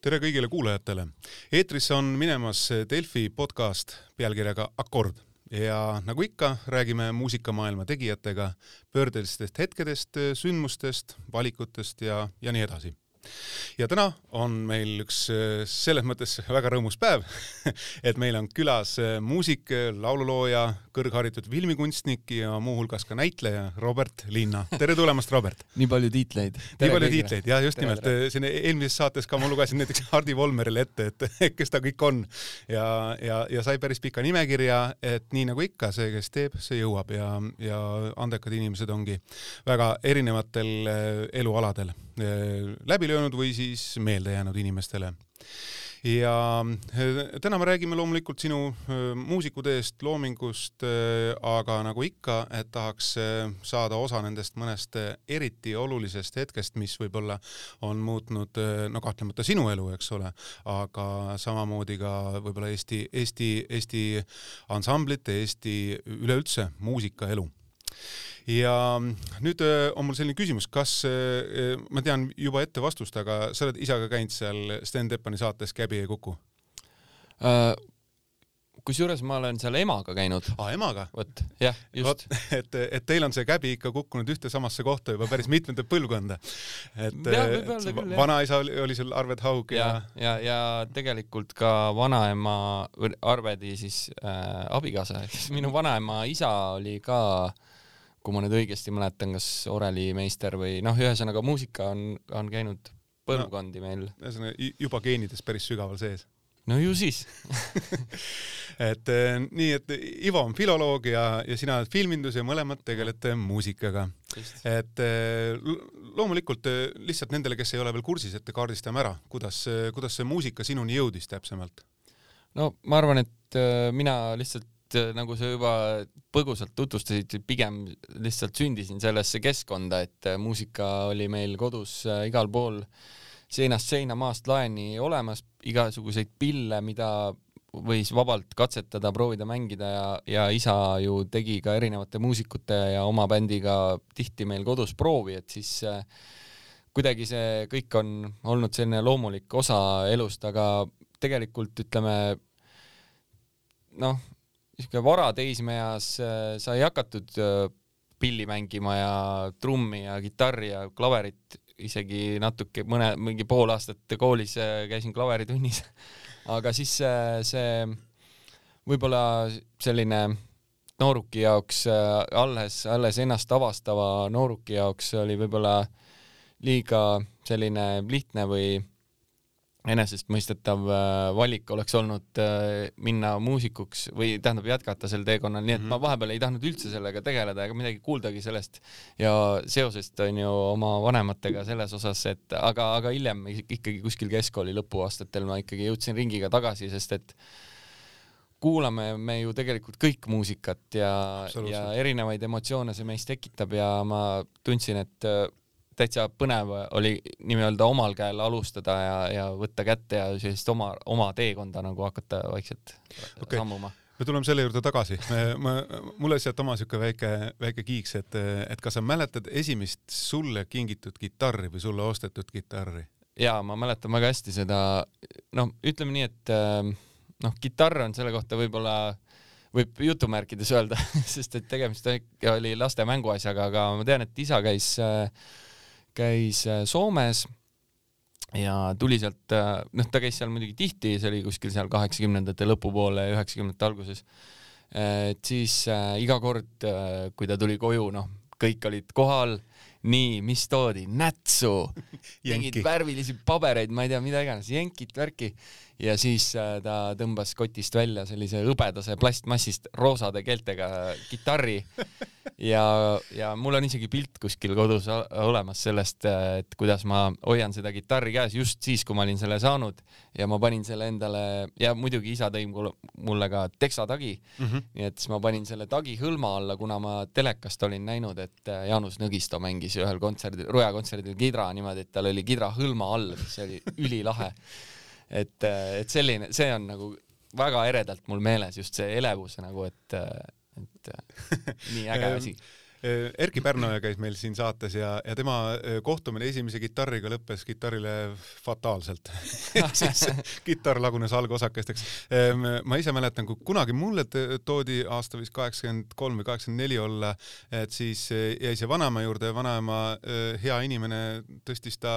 tere kõigile kuulajatele. eetris on minemas Delfi podcast pealkirjaga Akord ja nagu ikka, räägime muusikamaailma tegijatega pöördelistest hetkedest, sündmustest, valikutest ja, ja nii edasi ja täna on meil üks äh, selles mõttes väga rõõmus päev, et meil on külas äh, muusik, laululooja, kõrgharitud filmikunstnik ja muuhulgas ka näitleja Robert Linna. tere tulemast, Robert! nii palju tiitleid. nii palju tiitleid ja just tere, nimelt, äh, siin eelmises saates ka ma lugesin näiteks Hardi Volmerile ette, et kes ta kõik on ja, ja, ja sai päris pika nimekirja, et nii nagu ikka, see, kes teeb, see jõuab ja, ja andekad inimesed ongi väga erinevatel elualadel läbi löönud või siis meelde jäänud inimestele. ja äh, täna me räägime loomulikult sinu äh, muusikuteest, loomingust, äh, aga nagu ikka, et tahaks saada osa nendest mõnest eriti olulisest hetkest, mis võib-olla on muutnud no kahtlemata sinu elu, eks ole, aga samamoodi ka võib-olla Eesti, Eesti, Eesti ansamblite, Eesti üleüldse muusikaelu ja nüüd äh, on mul selline küsimus, kas, äh, ma tean juba ette vastust, aga sa oled isaga käinud seal Sten Teppani saates Käbi ei kuku uh,? kusjuures ma olen seal emaga käinud. aa, emaga? vot, jah, just. et, et teil on see käbi ikka kukkunud ühte samasse kohta juba päris mitmendat põlvkonda. et vanaisa oli, oli sul Arvet Haug ja ja, ja, ja tegelikult ka vanaema Arvedi siis äh, abikaasa, ehk siis minu vanaema isa oli ka äh, kui ma nüüd õigesti mäletan, kas Oreli meister või noh, ühesõnaga muusika on, on käinud põlvkondi no, meil. ühesõnaga juba geenides päris sügaval sees. no ju siis et eh, nii, et Ivo on filoloog ja, ja sina oled filmindus ja mõlemad tegelete muusikaga. et eh, loomulikult eh, lihtsalt nendele, kes ei ole veel kursis, et kaardistame ära, kuidas, kuidas see muusika sinuni jõudis täpsemalt? no ma arvan, et mina lihtsalt Äh, nagu sa juba põgusalt tutvustasid, pigem lihtsalt sündisin sellesse keskkonda, et äh, muusika oli meil kodus äh, igal pool seinast seina, maast laeni olemas, igasuguseid pille, mida võis vabalt katsetada, proovida mängida ja, ja isa ju tegi ka erinevate muusikute ja oma bändiga tihti meil kodus proovi, et siis äh, kuidagi see kõik on olnud selline loomulik osa elust, aga tegelikult ütleme noh, niisugune varateismeeas äh, sai hakatud äh, pilli mängima ja trummi ja kitarri ja klaverit isegi natuke mõne mingi pool aastat koolis äh, käisin klaveritunnis aga siis see, see võib-olla selline nooruki jaoks alles, alles ennast avastava nooruki jaoks oli võib-olla liiga selline lihtne või enesestmõistetav äh, valik oleks olnud äh, minna muusikuks või tähendab jätkata sel teekonnal, nii et mm -hmm. ma vahepeal ei tahtnud üldse sellega tegeleda ega midagi kuuldagi sellest ja seosest on ju oma vanematega selles osas, et aga, aga hiljem ikkagi kuskil keskkooli lõpuaastatel ma ikkagi jõudsin ringiga tagasi, sest et kuulame me ju tegelikult kõik muusikat ja, ja erinevaid emotsioone see meis tekitab ja ma tundsin, et täitsa põnev oli nii-öelda omal käel alustada ja, ja võtta kätte ja sellist oma, oma teekonda nagu hakata vaikselt okay. sammuma me tuleme selle juurde tagasi. ma, mul oli sealt oma siuke väike, väike kiiks, et, et kas sa mäletad esimest sulle kingitud kitarri või sulle ostetud kitarri? ja ma mäletan väga hästi seda, noh, ütleme nii, et noh, kitarr on selle kohta võib-olla võib jutumärkides öelda sest et tegemist oli laste mänguasjaga, aga ma tean, et isa käis äh, käis äh, Soomes ja tuli sealt, äh, noh, ta käis seal muidugi tihti, see oli kuskil seal kaheksakümnendate lõpupoole üheksakümnendate alguses. et siis äh, iga kord äh,, kui ta tuli koju, noh, kõik olid kohal, nii, mis toodi, nätsu, mingeid värvilisi pabereid, ma ei tea, mida iganes, jenkit, värki. Ja siis äh, ta tõmbas kotist välja sellise hõbedase plastmassist roosade keeltega kitarri ja, ja mul on isegi pilt kuskil kodus olemas sellest, äh, et kuidas ma hoian seda kitarri käes just siis, kui ma olin selle saanud. Ja ma panin selle endale ja muidugi isa tõi mulle ka teksatagi mm, -hmm. nii et siis ma panin selle tagi hõlma alla, kuna ma telekast olin näinud, et äh, Jaanus Nõgisto mängis ühel kontserdil, Roja kontserdil kidra niimoodi, et tal oli kidra hõlma all, mis oli ülilahe. Et, et selline, see on nagu väga eredalt mul meeles just see elevus nagu, et, et nii äge asi Erki Pärnoja käis meil siin saates ja, ja tema kohtumine esimese kitarriga lõppes kitarrile fataalselt. Siis kitarr lagunes algosakesteks. Ehm, ma ise mäletan, kui kunagi mulle toodi aasta vist kaheksakümmend kolm või kaheksakümmend neli olla, et siis jäi see vanaema juurde ja vanaema hea inimene tõstis ta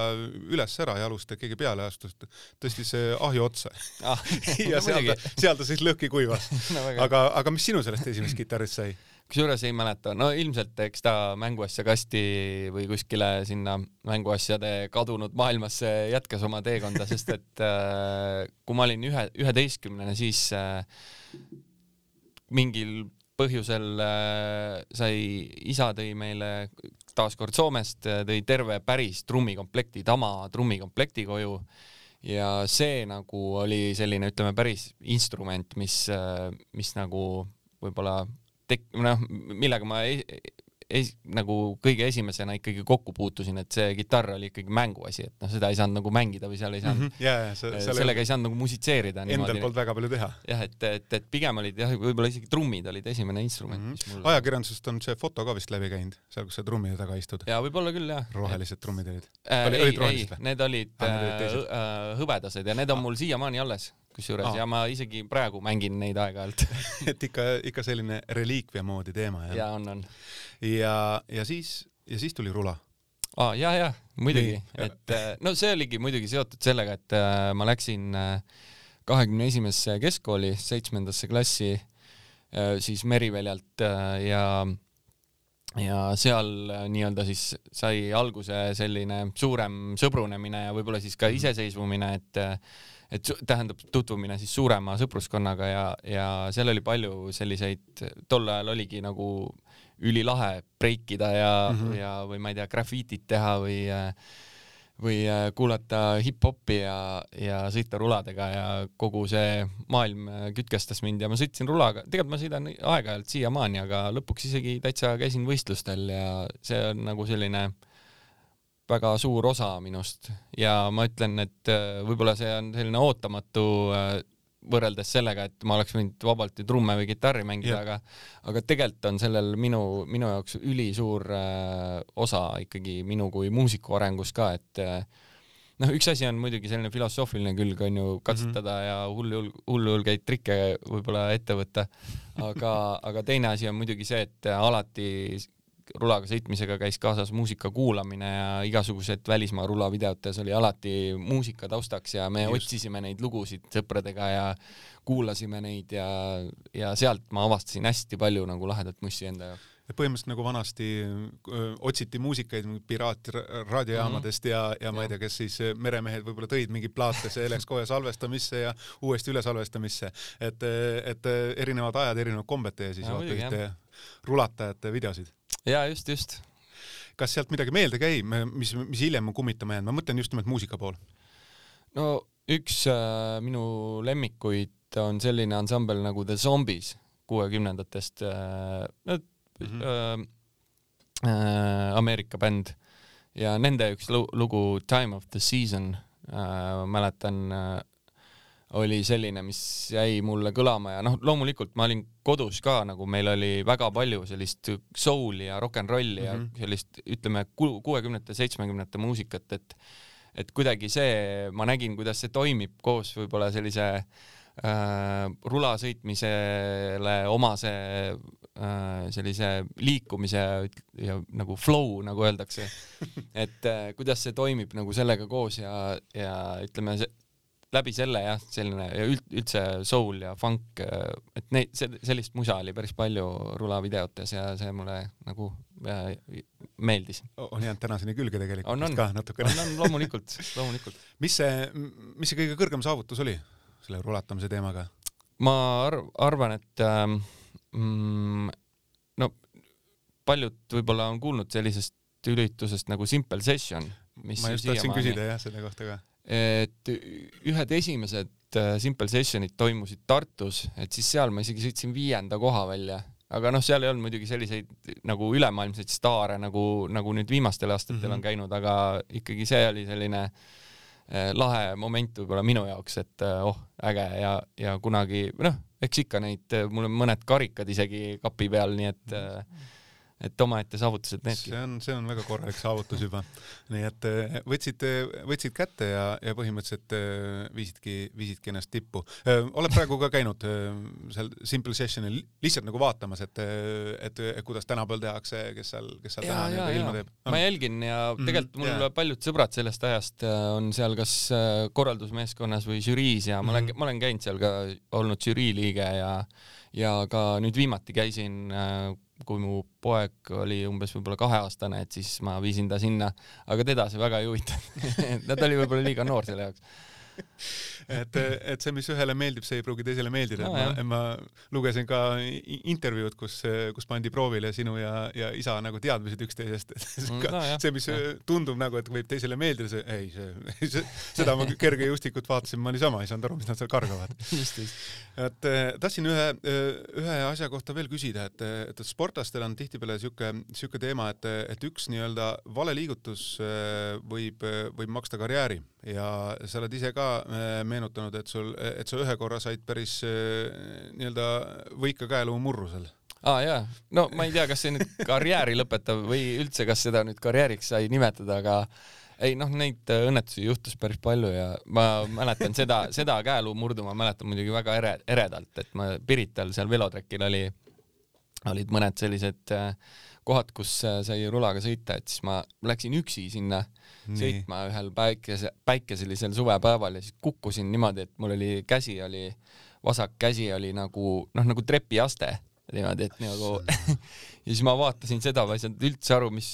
üles ära jalust ja keegi peale astus, tõstis ahju otsa. Ah, ja seal ta, seal ta siis lõhki kuivas. No, aga, aga mis sinu sellest esimesest kitarrist sai? Kusjuures ei mäleta, no ilmselt eks ta mänguasja kasti või kuskile sinna mänguasjade kadunud maailmasse jätkas oma teekonda, sest et äh, kui ma olin ühe, üheteistkümnene, siis äh, mingil põhjusel äh, sai, isa tõi meile taaskord Soomest, tõi terve päris trummikomplekti, Tama trummikomplekti koju. Ja see nagu oli selline, ütleme, päris instrument, mis, mis nagu võib-olla tek-, noh, millega ma ei, ei, nagu kõige esimesena ikkagi kokku puutusin, et see kitarr oli ikkagi mänguasi, et noh, seda ei saanud nagu mängida või seal ei saanud mm, -hmm. yeah, yeah, see, äh, sellega ei saanud nagu musitseerida. Endal polnud väga palju teha. jah, et, et, et pigem olid jah, võib-olla isegi trummid olid esimene instrument mm, -hmm. mis mul ajakirjandusest on see foto ka vist läbi käinud, seal, kus sa trummide taga istud. jaa, võib-olla küll, jah. rohelised trummid olid äh,? ei, ei, need olid ah, äh, hõbedased ja need on ah. mul siiamaani alles kusjuures ah. ja ma isegi praegu mängin neid aeg-ajalt et ikka, ikka selline reliikvia moodi teema jah? ja on, on. ja, ja siis, ja siis tuli rula ah,, ja, ja muidugi, et äh, no see oligi muidugi seotud sellega, et äh, ma läksin äh, kahekümne esimesse keskkooli, seitsmendasse klassi siis Meriväljalt ja ja seal nii-öelda siis sai alguse selline suurem sõbrunemine ja võib-olla siis ka mhm. iseseisvumine, et et tähendab tutvumine siis suurema sõpruskonnaga ja, ja seal oli palju selliseid, tol ajal oligi nagu ülilahe breikida ja mm, -hmm. ja või ma ei tea, grafiitit teha või või kuulata hip-hopi ja, ja sõita ruladega ja kogu see maailm kütkestas mind ja ma sõitsin rulaga, tegelikult ma sõidan aeg-ajalt siiamaani, aga lõpuks isegi täitsa käisin võistlustel ja see on nagu selline äh, väga suur osa minust. Ja ma ütlen, et äh, võib-olla see on selline ootamatu äh, võrreldes sellega, et ma oleks võinud vabalt ju trumme või kitarri mängida, aga aga tegelikult on sellel minu, minu jaoks ülisuur äh, osa ikkagi minu kui muusiku arengus ka, et äh, noh, üks asi on muidugi selline filosoofiline külg on ju katsetada mm -hmm. ja hullu, hullu hulgeid trikke võib-olla ette võtta, aga, aga teine asi on muidugi see, et alati rulaga sõitmisega käis kaasas muusika kuulamine ja igasugused välismaa rulavideotes oli alati muusika taustaks ja me Just. otsisime neid lugusid sõpradega ja kuulasime neid ja, ja sealt ma avastasin hästi palju nagu lahedat mussi enda jaoks. Põhimõtteliselt nagu vanasti öö, otsiti muusikaid piraatraadiojaamadest mm -hmm. ja, ja ma ei tea, kes siis meremehed võib-olla tõid mingeid plaate, see läks kohe salvestamisse ja uuesti ülesalvestamisse, et, et erinevad ajad, erinevad kombed teie siis vaatasite rulatajate videosid ja just, just. kas sealt midagi meelde käib, mis, mis hiljem on kummitama jäänud, ma mõtlen just nimelt muusika pool. no üks äh, minu lemmikuid on selline ansambel nagu The Zombies kuuekümnendatest äh,, no mm -hmm. äh, Ameerika bänd ja nende üks lugu Time of the Season äh, mäletan äh, oli selline, mis jäi mulle kõlama ja noh, loomulikult ma olin kodus ka nagu meil oli väga palju sellist soul'i ja rock n rolli mm -hmm. ja mhm. sellist ütleme kuuekümnete, seitsmekümnete muusikat, et et kuidagi see, ma nägin, kuidas see toimib koos võib-olla sellise äh, rula sõitmisele omase äh, sellise liikumise ja, ja nagu flow, nagu öeldakse. et äh, kuidas see toimib nagu sellega koos ja, ja ütleme, läbi selle jah, selline ja üld, üldse soul ja funk, et neid, sellist musa oli päris palju rulavideotes ja see mulle nagu äh, meeldis. on jäänud tänaseni külge tegelikult on, on, ka natukene. on, on loomulikult, loomulikult. mis see, mis see kõige kõrgem saavutus oli selle rulatamise teemaga? ma arv-, arvan, et ähm, mm, no paljud võib-olla on kuulnud sellisest üritusest nagu Simple Session, mis ma just tahtsin küsida jah, selle kohta ka et ühed esimesed äh, Simple Sessionid toimusid Tartus, et siis seal ma isegi sõitsin viienda koha välja, aga noh, seal ei olnud muidugi selliseid nagu ülemaailmseid staare nagu, nagu nüüd viimastel aastatel mm -hmm. on käinud, aga ikkagi see oli selline eh, lahe moment võib-olla minu jaoks, et eh, oh, äge ja, ja kunagi noh, eks ikka neid, mul on mõned karikad isegi kapi peal, nii et eh, et omaette saavutused needki. see on, see on väga korralik saavutus juba. nii et äh, võtsid, võtsid kätte ja, ja põhimõtteliselt äh, viisidki, viisidki ennast tippu. oled praegu ka käinud seal Simple Sessionil lihtsalt nagu vaatamas, et, et, et kuidas tänapäeval tehakse, kes seal, kes seal täna nii-öelda ilma teeb no.? ma jälgin ja mhm, tegelikult mul yeah. paljud sõbrad sellest ajast on seal kas korraldusmeeskonnas või žüriis ja ma olen mm, -hmm. ma olen käinud seal ka, olnud žürii liige ja ja ka nüüd viimati käisin kui mu poeg oli umbes võib-olla kaheaastane, et siis ma viisin ta sinna, aga teda see väga ei huvitanud. Ta oli võib-olla liiga noor selle jaoks et, et see, mis ühele meeldib, see ei pruugi teisele meeldida no,. Ma, ma lugesin ka intervjuud, kus, kus pandi proovile sinu ja, ja isa nagu teadmised üksteisest mm, no, see, mis ja. tundub nagu, et võib teisele meeldida, see ei, see, see, seda ma kergejõustikut vaatasin, ma niisama ei saanud aru, mis nad seal kargavad. et eh, tahtsin ühe, ühe asja kohta veel küsida, et, et sportlastel on tihtipeale sihuke, sihuke teema, et, et üks nii-öelda vale liigutus eh, võib, võib maksta karjääri ja sa oled ise ka eh, meenutanud, et sul, et sa ühe korra said päris eh, nii-öelda võika käeluu murru seal. Aa ah, jaa, no ma ei tea, kas see nüüd karjääri lõpetab või üldse, kas seda nüüd karjääriks sai nimetada, aga ei noh, neid õnnetusi juhtus päris palju ja ma mäletan seda, seda käeluu murdu ma mäletan muidugi väga ere, eredalt, et ma Pirital seal velotrekil oli, olid mõned sellised äh, kohad, kus äh, sai rulaga sõita, et siis ma läksin üksi sinna Nii. sõitma ühel päikese, päikeselisel suvepäeval ja siis kukkusin niimoodi, et mul oli käsi oli, vasak käsi oli nagu noh, nagu trepiaste niimoodi, et nagu ja siis ma vaatasin seda, ma ei saanud üldse aru, mis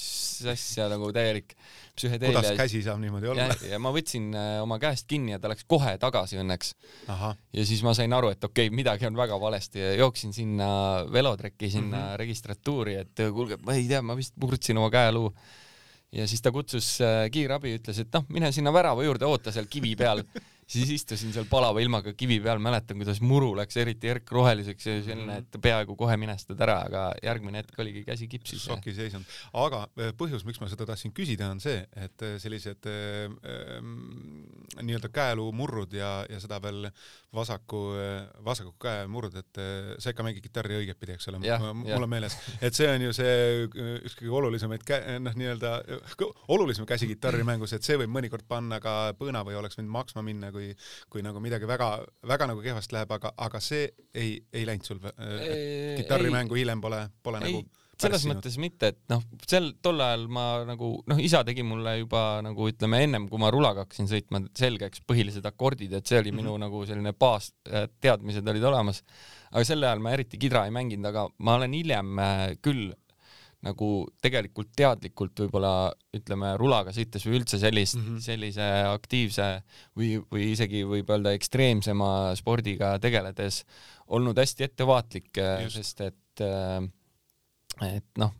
asja nagu täielik psühhedeelia. kuidas käsi saab niimoodi olla? ja ma võtsin äh, oma käest kinni ja ta läks kohe tagasi õnneks. ja siis ma sain aru, et okei okay,, midagi on väga valesti ja jooksin sinna velotrekki sinna mm -hmm. registratuuri, et kuulge, ma ei tea, ma vist murdsin oma käeluu ja siis ta kutsus äh, kiirabi, ütles, et noh, mine sinna värava juurde, oota seal kivi peal. siis istusin seal palava ilmaga kivi peal, mäletan, kuidas muru läks eriti erkroheliseks ja selline, et peaaegu kohe minestad ära, aga järgmine hetk oligi käsi kipsis. šokiseisund. aga äh, põhjus, miks ma seda tahtsin küsida, on see, et äh, sellised äh, nii-öelda käeluumurrud ja, ja seda veel vasaku, vasaku käemurd, et sa ikka mängid kitarri õigetpidi, eks ole, mul on meeles, et see on ju see üks kõige olulisemaid, noh, nii-öelda olulisem käsi kitarrimängus, et see võib mõnikord panna ka põõna või oleks võinud maksma minna, kui, kui nagu midagi väga, väga nagu kehvasti läheb, aga, aga see ei, ei läinud sul äh,, kitarrimängu hiljem pole, pole ei. nagu selles mõttes mitte, et noh, sel tol ajal ma nagu noh, isa tegi mulle juba nagu ütleme ennem, kui ma rulaga hakkasin sõitma, selgeks põhilised akordid, et see oli minu mm -hmm. nagu selline baasteadmised olid olemas. aga sel ajal ma eriti kidra ei mänginud, aga ma olen hiljem äh, küll nagu tegelikult teadlikult võib-olla ütleme rulaga sõites või üldse sellist mm, -hmm. sellise aktiivse või, või isegi võib öelda ekstreemsema spordiga tegeledes olnud hästi ettevaatlik, sest et äh, et noh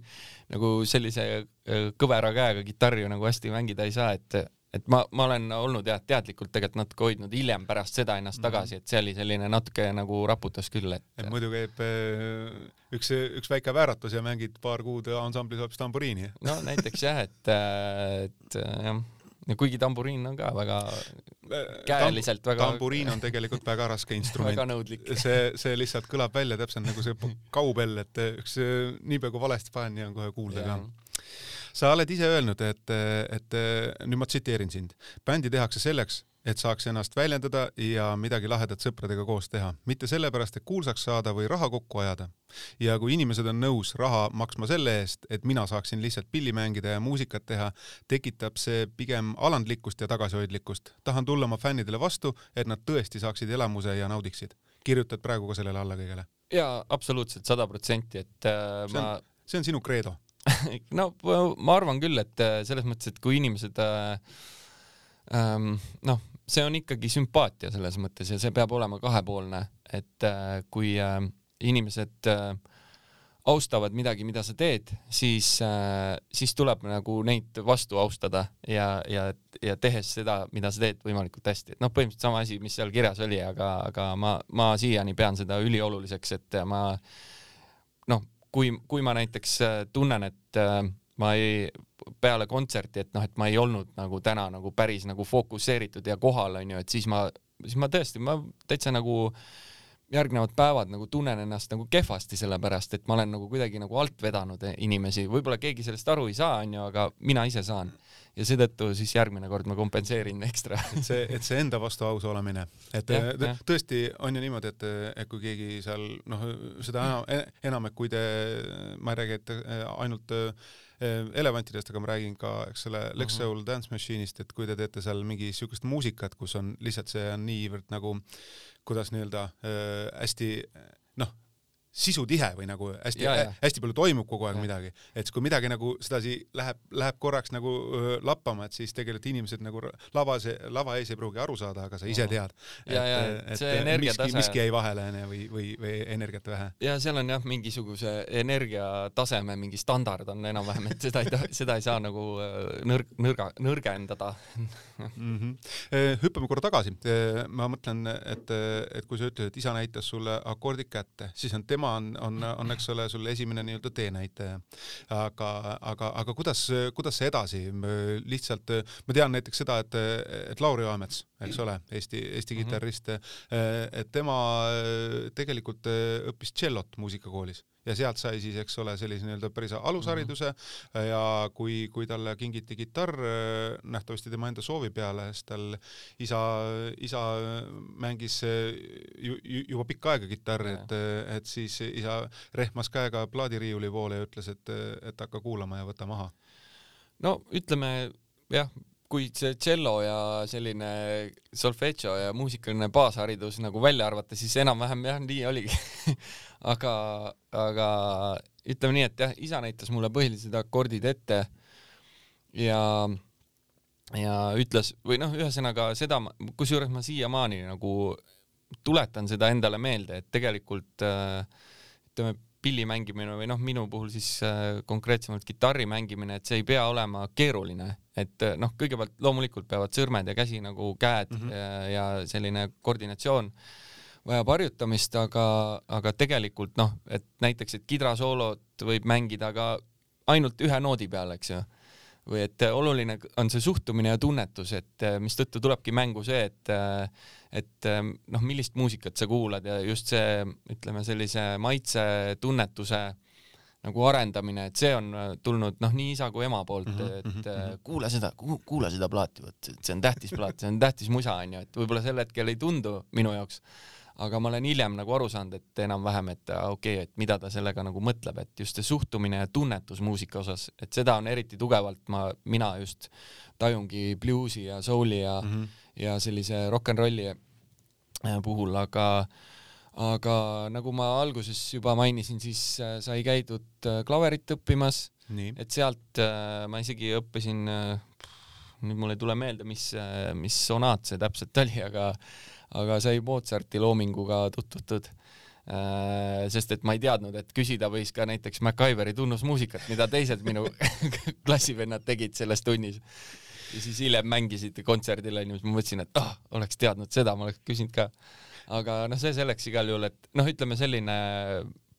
nagu sellise äh, kõvera käega kitarri nagu hästi mängida ei saa, et et ma, ma olen olnud jah, teadlikult tegelikult natuke hoidnud hiljem pärast seda ennast -hmm. tagasi, et see oli selline natuke nagu raputas küll, et. muidu käib äh, üks, üks väike vääratus ja mängid paar kuud ansamblis hoopis tamburiini. no näiteks jah, et, äh, et äh, jah ja kuigi tamburiin on ka väga käeliselt Tam, väga tamburiin on tegelikult väga raske instrument väga nõudlik. see, see lihtsalt kõlab välja täpselt nagu see kaubell, et üks niipea kui valesti panen, nii on kohe kuulda ka sa oled ise öelnud, et, et nüüd ma tsiteerin sind, bändi tehakse selleks, et saaks ennast väljendada ja midagi lahedat sõpradega koos teha, mitte sellepärast, et kuulsaks saada või raha kokku ajada. ja kui inimesed on nõus raha maksma selle eest, et mina saaksin lihtsalt pilli mängida ja muusikat teha, tekitab see pigem alandlikkust ja tagasihoidlikkust. tahan tulla oma fännidele vastu, et nad tõesti saaksid elamuse ja naudiksid. kirjutad praegu ka sellele alla kõigele? jaa, absoluutselt sada protsenti, et äh, see on, ma see on sinu kreedo no ma arvan küll, et äh, selles mõttes, et kui inimesed äh, ähm, noh, see on ikkagi sümpaatia selles mõttes ja see peab olema kahepoolne, et äh, kui äh, inimesed äh, austavad midagi, mida sa teed, siis äh,, siis tuleb nagu neid vastu austada ja, ja, ja tehes seda, mida sa teed võimalikult hästi, et noh, põhimõtteliselt sama asi, mis seal kirjas oli, aga, aga ma, ma siiani pean seda ülioluliseks, et ma noh, kui, kui ma näiteks äh, tunnen, et äh, ma ei, peale kontserti, et noh, et ma ei olnud nagu täna nagu päris nagu fokusseeritud ja kohal onju, et siis ma, siis ma tõesti, ma täitsa nagu järgnevad päevad nagu tunnen ennast nagu kehvasti, sellepärast et ma olen nagu kuidagi nagu alt vedanud inimesi, võib-olla keegi sellest aru ei saa, onju, aga mina ise saan ja seetõttu siis järgmine kord ma kompenseerin ekstra. et see, et see enda vastu aus olemine, et ja, ja. tõesti on ju niimoodi, et, et kui keegi seal noh, seda enam, enam, et kui te, ma ei räägi, et ainult elevantidest, aga ma räägin ka, eks ole, Lex Soul Dance Machine'ist, et kui te teete seal mingi siukest muusikat, kus on lihtsalt see on niivõrd nagu kuidas nii-öelda äh, hästi noh, sisutihe või nagu hästi, hästi palju toimub kogu aeg ja. midagi, et kui midagi nagu sedasi läheb, läheb korraks nagu öö, lappama, et siis tegelikult inimesed nagu lava, lava ees ei pruugi aru saada, aga sa ise tead. et, et see energiatase. miski jäi vahele onju või, või, või energiat vähe. ja seal on jah, mingisuguse energiataseme mingi standard on enam-vähem, et seda ei, seda ei saa nagu nõrg, nõrga, nõrgendada mm. -hmm. hüppame korra tagasi. ma mõtlen, et, et kui sa ütled, et isa näitas sulle akordid kätte, siis on tema tema on, on, on, eks ole, sul esimene nii-öelda teenäitaja. aga, aga, aga kuidas, kuidas see edasi, lihtsalt ma tean näiteks seda, et, et Lauri Aamets, eks ole, Eesti, Eesti kitarrist, et tema tegelikult õppis tšellot muusikakoolis ja sealt sai siis, eks ole, sellise nii-öelda päris alushariduse mm -hmm. ja kui, kui talle kingiti kitarr nähtavasti tema enda soovi peale, siis tal isa, isa mängis ju, juba pikka aega kitarri, et, et siis isa rehmas käega plaadiriiuli poole ja ütles, et, et hakka kuulama ja võta maha. no ütleme jah, kui see tšello ja selline solfedžo ja muusikaline baasharidus nagu välja arvata, siis enam-vähem jah, nii oligi. Aga, aga ütleme nii, et jah, isa näitas mulle põhilised akordid ette ja ja ütles või noh, ühesõnaga seda, kusjuures ma siiamaani nagu tuletan seda endale meelde, et tegelikult äh, ütleme pilli mängimine või noh, minu puhul siis äh, konkreetsemalt kitarri mängimine, et see ei pea olema keeruline, et äh, noh, kõigepealt loomulikult peavad sõrmed ja käsi nagu käed mm -hmm. ja, ja selline koordinatsioon vajab harjutamist, aga, aga tegelikult noh, et näiteks, et kidrasoolot võib mängida ka ainult ühe noodi peal, eks ju või et oluline on see suhtumine ja tunnetus, et mistõttu tulebki mängu see, et et noh, millist muusikat sa kuulad ja just see, ütleme sellise maitsetunnetuse nagu arendamine, et see on äh, tulnud noh, nii isa kui ema poolt mm, -hmm, et mm -hmm. kuula seda, kuula seda plaati, vot see on tähtis plaat, see on tähtis musa onju, et võib-olla sel hetkel ei tundu minu jaoks, aga ma olen hiljem nagu aru saanud, et enam-vähem, et okei okay,, et mida ta sellega nagu mõtleb, et just see suhtumine ja tunnetus muusika osas, et seda on eriti tugevalt ma, mina just tajungi bluusi ja soul'i ja mm, -hmm. ja sellise rock n rolli Äh, puhul, aga aga nagu ma alguses juba mainisin, siis äh, sai käidud äh, klaverit õppimas, et sealt ma isegi õppisin, nüüd mul ei tule meelde, mis, mis sonaat see täpselt oli, aga aga sai Mozarti loominguga tutvutud. Sest et ma ei teadnud, et küsida võis ka näiteks MacGyveri tunnusmuusikat, mida teised minu klassivennad tegid selles tunnis ja siis hiljem mängisid kontserdil onju, siis ma mõtlesin, et ah, oleks teadnud seda, ma oleks küsinud ka. aga noh, see selleks igal juhul, et noh, ütleme selline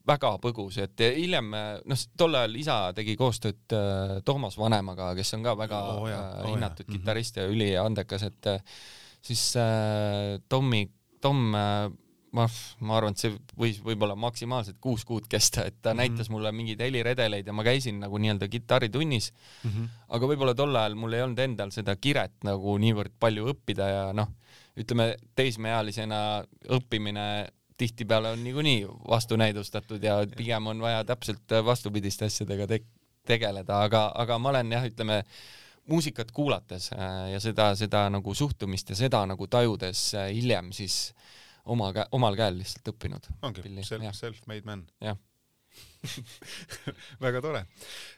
väga põgus, et hiljem noh, tol ajal isa tegi koostööd äh, Toomas Vanemaga, kes on ka väga oh, jah, äh, oh, hinnatud oh, kitarrist ja üliandekas, et äh, siis äh, Tommi, Tom äh, ma, ma arvan, et see võis võib-olla maksimaalselt kuus kuud kesta, et ta mm -hmm. näitas mulle mingeid heliredeleid ja ma käisin nagu nii-öelda kitarritunnis mm. -hmm. aga võib-olla tol ajal mul ei olnud endal seda kiret nagu niivõrd palju õppida ja noh, ütleme teismeealisena õppimine tihtipeale on niikuinii vastunäidustatud ja pigem on vaja täpselt vastupidiste asjadega te tegeleda, aga, aga ma olen jah, ütleme muusikat kuulates äh, ja seda, seda nagu suhtumist ja seda nagu tajudes äh, hiljem siis oma käe, omal käel lihtsalt õppinud. ongi, self, self-made man. jah väga tore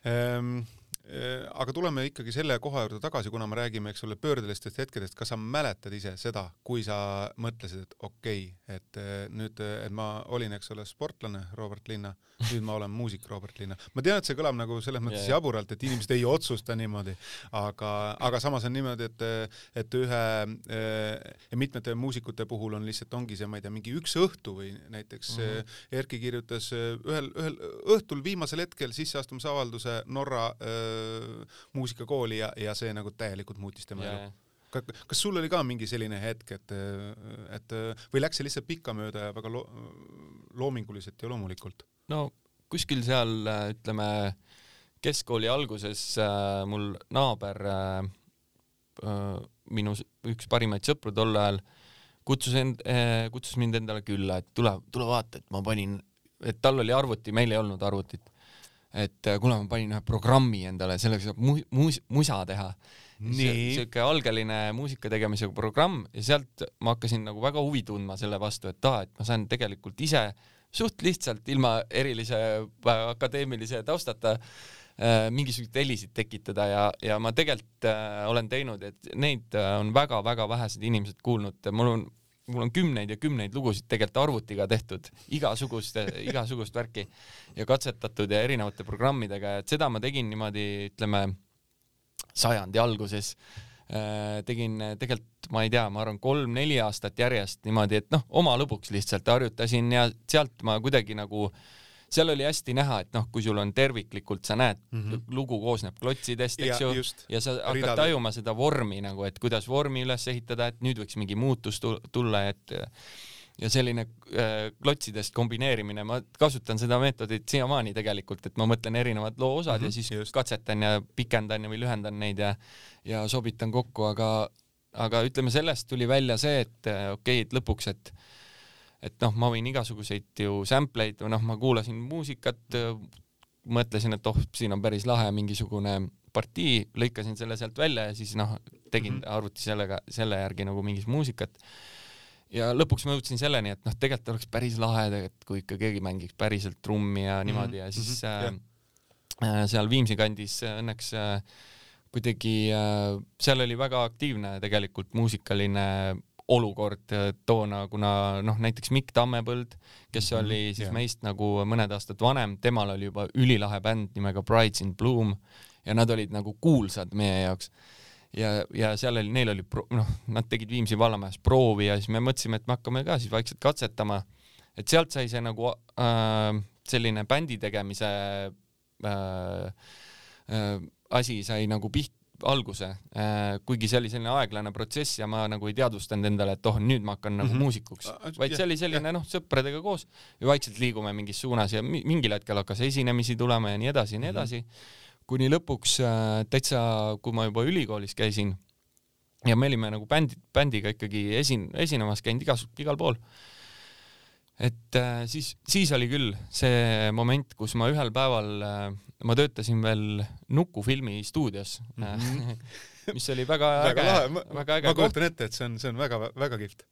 ehm,. Äh, aga tuleme ikkagi selle koha juurde tagasi, kuna me räägime, eks ole, pöördelistest hetkedest, kas sa mäletad ise seda, kui sa mõtlesid, et okei okay,, et äh, nüüd, et ma olin, eks ole, sportlane Robert Linna, nüüd ma olen muusik Robert Linna. ma tean, et see kõlab nagu selles mõttes yeah. jaburalt, et inimesed ei otsusta niimoodi, aga, aga samas on niimoodi, et, et ühe äh, mitmete muusikute puhul on lihtsalt, ongi see, ma ei tea, mingi üks õhtu või näiteks mm -hmm. Erki kirjutas ühel, ühel õhtul viimasel hetkel sisseastumisavalduse Norra äh, muusikakooli ja, ja see nagu täielikult muutis tema elu kas sul oli ka mingi selline hetk, et, et või läks see lihtsalt pikkamööda ja väga lo loominguliselt ja loomulikult? no kuskil seal ütleme keskkooli alguses äh, mul naaber äh, äh, minu üks parimaid sõpru tol ajal kutsus end äh,, kutsus mind endale külla, et tule, tule vaata, et ma panin, et tal oli arvuti, meil ei olnud arvutit. Et äh, kuule, ma panin ühe programmi endale, sellega saab mu-, muus-, musa teha siuke algeline muusika tegemise programm ja sealt ma hakkasin nagu väga huvi tundma selle vastu, et aa, et ma saan tegelikult ise suht lihtsalt ilma erilise äh, akadeemilise taustata äh, mingisuguseid helisid tekitada ja, ja ma tegelikult äh, olen teinud, et neid on väga-väga vähesed inimesed kuulnud, mul on mul on kümneid ja kümneid lugusid tegelikult arvutiga tehtud, igasugust, igasugust värki ja katsetatud ja erinevate programmidega, et seda ma tegin niimoodi, ütleme sajandi alguses. Äh, tegin tegelikult, ma ei tea, ma arvan, kolm-neli aastat järjest niimoodi, et noh, oma lõbuks lihtsalt harjutasin ja sealt ma kuidagi nagu seal oli hästi näha, et noh, kui sul on terviklikult, sa näed mm, -hmm. lugu koosneb klotsidest, eks ju, ja sa hakkad Ridade. tajuma seda vormi nagu, et kuidas vormi üles ehitada, et nüüd võiks mingi muutus tulla, et ja selline äh, klotsidest kombineerimine, ma kasutan seda meetodit siiamaani tegelikult, et ma mõtlen erinevad loo osad mm -hmm, ja siis just. katsetan ja pikendan ja või lühendan neid ja ja sobitan kokku, aga aga ütleme, sellest tuli välja see, et äh, okei okay,, et lõpuks, et et noh, ma võin igasuguseid ju sample eid või noh, ma kuulasin muusikat, mõtlesin, et oh, siin on päris lahe mingisugune partii, lõikasin selle sealt välja ja siis noh, tegin -hmm. arvuti sellega, selle järgi nagu mingit muusikat ja lõpuks ma jõudsin selleni, et noh, tegelikult oleks päris lahe, et kui ikka keegi mängiks päriselt trummi ja mhm, niimoodi ja siis mm -hmm, äh, äh, seal Viimsi kandis õnneks äh, kuidagi äh, seal oli väga aktiivne tegelikult muusikaline olukord äh, toona, kuna noh, näiteks Mikk Tammepõld, kes -hmm, oli siis yeah. meist nagu mõned aastad vanem, temal oli juba ülilahe bänd nimega Brides in Bloom ja nad olid nagu kuulsad meie jaoks ja, ja seal oli, neil oli noh, nad tegid Viimsi vallamajas proovi ja siis me mõtlesime, et me hakkame ka siis vaikselt katsetama. et sealt sai see nagu äh, selline bändi tegemise äh, äh, asi sai nagu piht-, alguse äh,, kuigi see oli selline aeglane protsess ja ma nagu ei teadvustanud endale, et oh, nüüd ma hakkan nagu mm -hmm. muusikuks, vaid see oli selline noh, sõpradega koos ja vaikselt liigume mingis suunas ja mingil hetkel hakkas esinemisi tulema ja nii edasi ja nii mhm. edasi mm. -hmm kuni lõpuks äh, täitsa, kui ma juba ülikoolis käisin ja me olime nagu bändi, bändiga ikkagi esin-, esinemas käinud igas, igal pool. et äh, siis, siis oli küll see moment, kus ma ühel päeval, äh, ma töötasin veel Nuku filmistuudios mm, -hmm. mis oli väga, väga äge, väga äge ma kujutan ette, et see on, see on väga-väga kihvt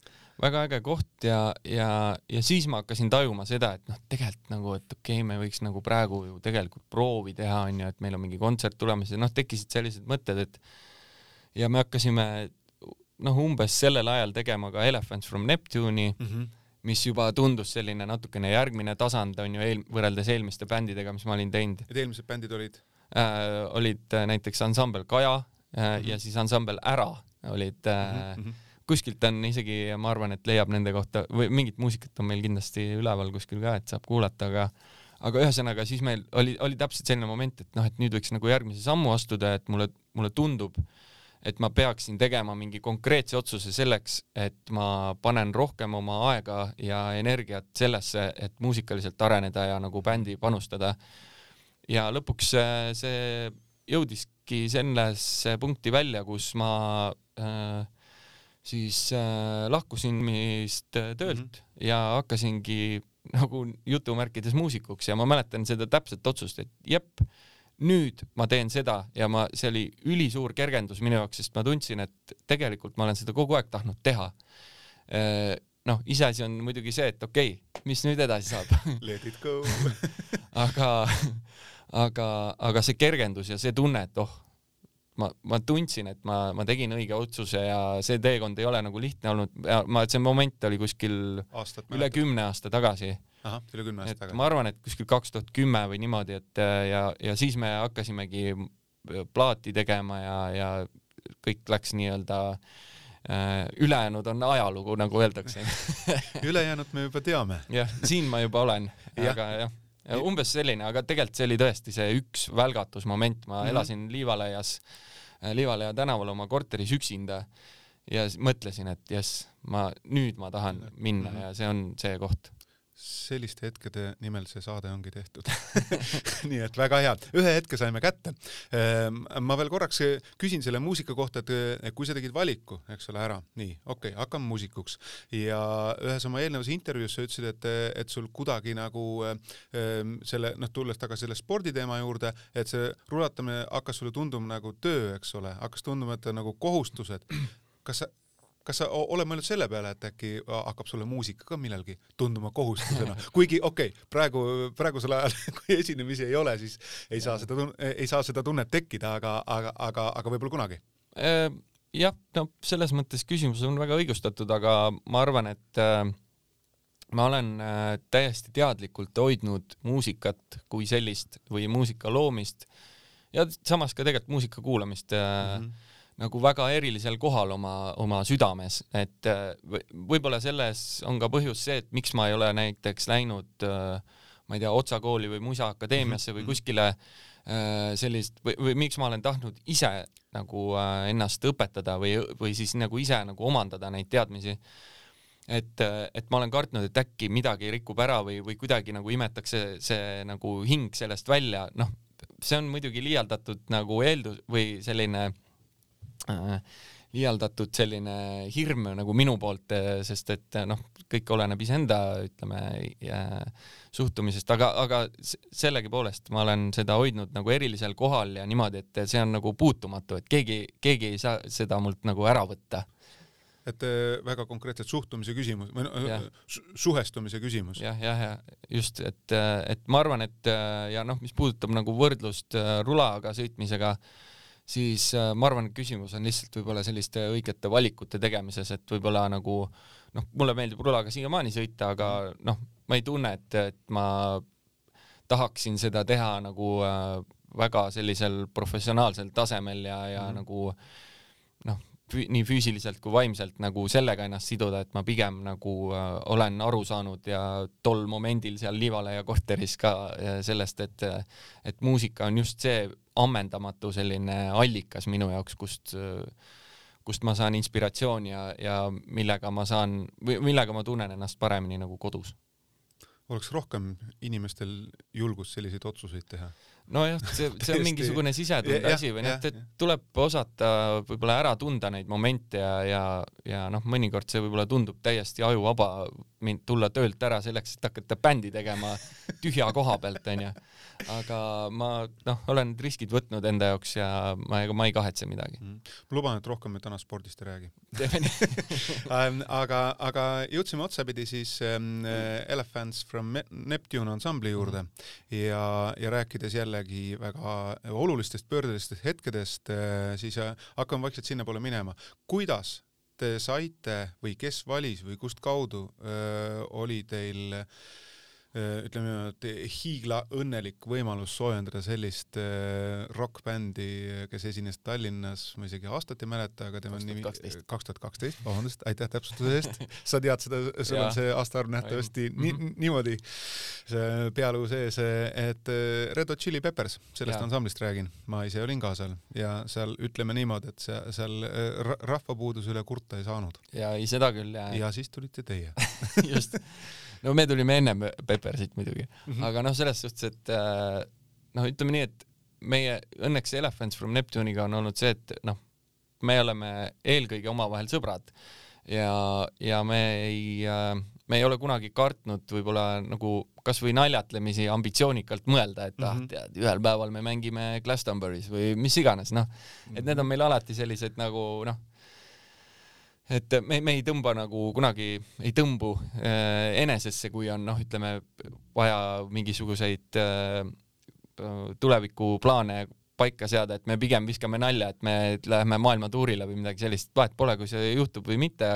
väga äge koht ja, ja, ja siis ma hakkasin tajuma seda, et noh, tegelikult nagu, et okei okay,, me võiks nagu praegu ju tegelikult proovi teha, onju, et meil on mingi kontsert tulemas ja noh, tekkisid sellised mõtted, et ja me hakkasime noh, umbes sellel ajal tegema ka Elephants from Neptune'i mm, -hmm. Mis juba tundus selline natukene järgmine tasand on ju eel, võrreldes eelmiste bändidega, mis ma olin teinud. et eelmised bändid olid äh,? olid äh, näiteks ansambel Kaja äh, mm -hmm. ja siis ansambel Ära olid äh, mm -hmm kuskilt on isegi, ma arvan, et leiab nende kohta või mingit muusikat on meil kindlasti üleval kuskil ka, et saab kuulata, aga aga ühesõnaga siis meil oli, oli täpselt selline moment, et noh, et nüüd võiks nagu järgmise sammu astuda, et mulle, mulle tundub, et ma peaksin tegema mingi konkreetse otsuse selleks, et ma panen rohkem oma aega ja energiat sellesse, et muusikaliselt areneda ja nagu bändi panustada. ja lõpuks see jõudiski sellesse punkti välja, kus ma äh, siis äh, lahkusin vist äh, töölt mm -hmm. ja hakkasingi nagu jutumärkides muusikuks ja ma mäletan seda täpset otsust, et jep, nüüd ma teen seda ja ma, see oli ülisuur kergendus minu jaoks, sest ma tundsin, et tegelikult ma olen seda kogu aeg tahtnud teha. Äh, noh, iseasi on muidugi see, et okei okay,, mis nüüd edasi saab Let it go aga, aga, aga see kergendus ja see tunne, et oh, ma, ma tundsin, et ma, ma tegin õige otsuse ja see teekond ei ole nagu lihtne olnud, ma, see moment oli kuskil Aastat üle kümne aasta tagasi. ahah, üle kümne aasta tagasi. ma arvan, et kuskil kaks tuhat kümme või niimoodi, et ja, ja siis me hakkasimegi plaati tegema ja, ja kõik läks nii-öelda äh, ülejäänud on ajalugu, nagu öeldakse ülejäänut me juba teame. jah, siin ma juba olen, aga jah umbes selline, aga tegelikult see oli tõesti see üks välgatusmoment, ma mm -hmm. elasin Liivalaias äh, Livaleja tänaval oma korteris üksinda ja mõtlesin, et jess, ma nüüd ma tahan minna. ja see on see koht selliste hetkede nimel see saade ongi tehtud. Nii et väga hea, ühe hetke saime kätte. Ehm, ma veel korraks küsin selle muusika kohta, et kui sa tegid valiku, eks ole, ära, nii, okei okay,, hakkame muusikuks. Ja ühes oma eelnevas intervjuus sa ütlesid, et, et sul kuidagi nagu ehm, selle, noh, tulles tagasi selle sporditeema juurde, et see rulatamine hakkas sulle tunduma nagu töö, eks ole, hakkas tunduma, et nagu kohustused. kas sa kas sa oled mõelnud selle peale, et äkki hakkab sulle muusika ka millalgi tunduma kohustusena, kuigi okei okay,, praegu, praegusel ajal, kui esinemisi ei ole, siis ei saa seda, ei saa seda tunnet tekkida, aga, aga, aga, aga võib-olla kunagi. Äh, jah, no selles mõttes küsimus on väga õigustatud, aga ma arvan, et äh, ma olen äh, täiesti teadlikult hoidnud muusikat kui sellist või muusika loomist ja samas ka tegelikult muusika kuulamist mm. -hmm nagu väga erilisel kohal oma, oma südames, et äh, võib-olla selles on ka põhjus see, et miks ma ei ole näiteks läinud äh, ma ei tea, Otsa kooli või Muusakadeemiasse või mhm. kuskile äh, sellist või, või miks ma olen tahtnud ise nagu ennast õpetada või, või siis nagu ise nagu omandada neid teadmisi. et, et ma olen kartnud, et äkki midagi rikub ära või, või kuidagi nagu imetakse see, see nagu hing sellest välja, noh, see on muidugi liialdatud nagu eeldus või selline Äh, liialdatud selline hirm nagu minu poolt, äh, sest et äh, noh, kõik oleneb iseenda, ütleme, suhtumisest, aga, aga sellegipoolest ma olen seda hoidnud nagu erilisel kohal ja niimoodi, et see on nagu puutumatu, et keegi, keegi ei saa seda mult nagu ära võtta et väga konkreetselt suhtumise küsimus või no, suhestumise küsimus. jah, jah, ja just, et, et ma arvan, et ja noh, mis puudutab nagu võrdlust rulaga sõitmisega äh,, siis äh, ma arvan, et küsimus on lihtsalt võib-olla selliste õigete valikute tegemises, et võib-olla nagu noh, mulle meeldib rulaga siiamaani sõita, aga noh, ma ei tunne, et, et ma tahaksin seda teha nagu äh, väga sellisel professionaalsel tasemel ja, ja mm. nagu noh, nii füüsiliselt kui vaimselt nagu sellega ennast siduda, et ma pigem nagu äh, olen aru saanud ja tol momendil seal Liivaleia korteris ka äh, sellest, et et muusika on just see ammendamatu selline allikas minu jaoks, kust kust ma saan inspiratsiooni ja, ja millega ma saan või millega ma tunnen ennast paremini nagu kodus. Oleks rohkem inimestel julgust selliseid otsuseid teha? nojah, see, see on mingisugune sisetunde asi või noh, et tuleb osata võib-olla ära tunda neid momente ja, ja, ja noh, mõnikord see võib-olla tundub täiesti ajuvaba mind tulla töölt ära selleks, et hakata bändi tegema tühja koha pealt onju aga ma noh, olen riskid võtnud enda jaoks ja ma, ma ei kahetse midagi mm.. ma luban, et rohkem me täna spordist ei räägi ähm, aga, aga jõudsime otsapidi siis ähm, Elephants from Neptune ansambli juurde mm. ja, ja rääkides jällegi väga olulistest pöördelistest hetkedest äh,, siis äh, hakkame vaikselt sinnapoole minema. kuidas te saite või kes valis või kust kaudu öö, äh, oli teil öö, ütleme niimoodi, hiiglaõnnelik võimalus soojendada sellist äh, rokkbändi, kes esines Tallinnas, ma isegi aastat ei mäleta, aga tema nimi kaks tuhat kaksteist, vabandust, aitäh täpsustuse eest. sa tead seda, sul on see aastaarv nähtavasti nii, mhm. niimoodi see pealuu sees, et äh, Red Hot Chili Peppers, sellest ja. ansamblist räägin, ma ise olin ka seal ja seal ütleme niimoodi, et see seal rahvapuuduse üle kurta ei saanud. ja ei, seda küll, jah. ja siis tulite teie just no me tulime ennem Peppersit muidugi mm, -hmm. aga noh, selles suhtes, et äh, noh, ütleme nii, et meie õnneks Elephants from Neptune'iga on olnud see, et noh, me oleme eelkõige omavahel sõbrad ja, ja me ei äh, me ei ole kunagi kartnud võib-olla nagu kasvõi naljatlemisi ambitsioonikalt mõelda, et ah mm -hmm., tead, ühel päeval me mängime Glastonbury's või mis iganes, noh, et need on meil alati sellised nagu noh et me, me ei tõmba nagu kunagi, ei tõmbu äh, enesesse, kui on noh, ütleme vaja mingisuguseid äh, tulevikuplaane paika seada, et me pigem viskame nalja, et me läheme maailmatuurile või midagi sellist, vahet pole, kui see juhtub või mitte,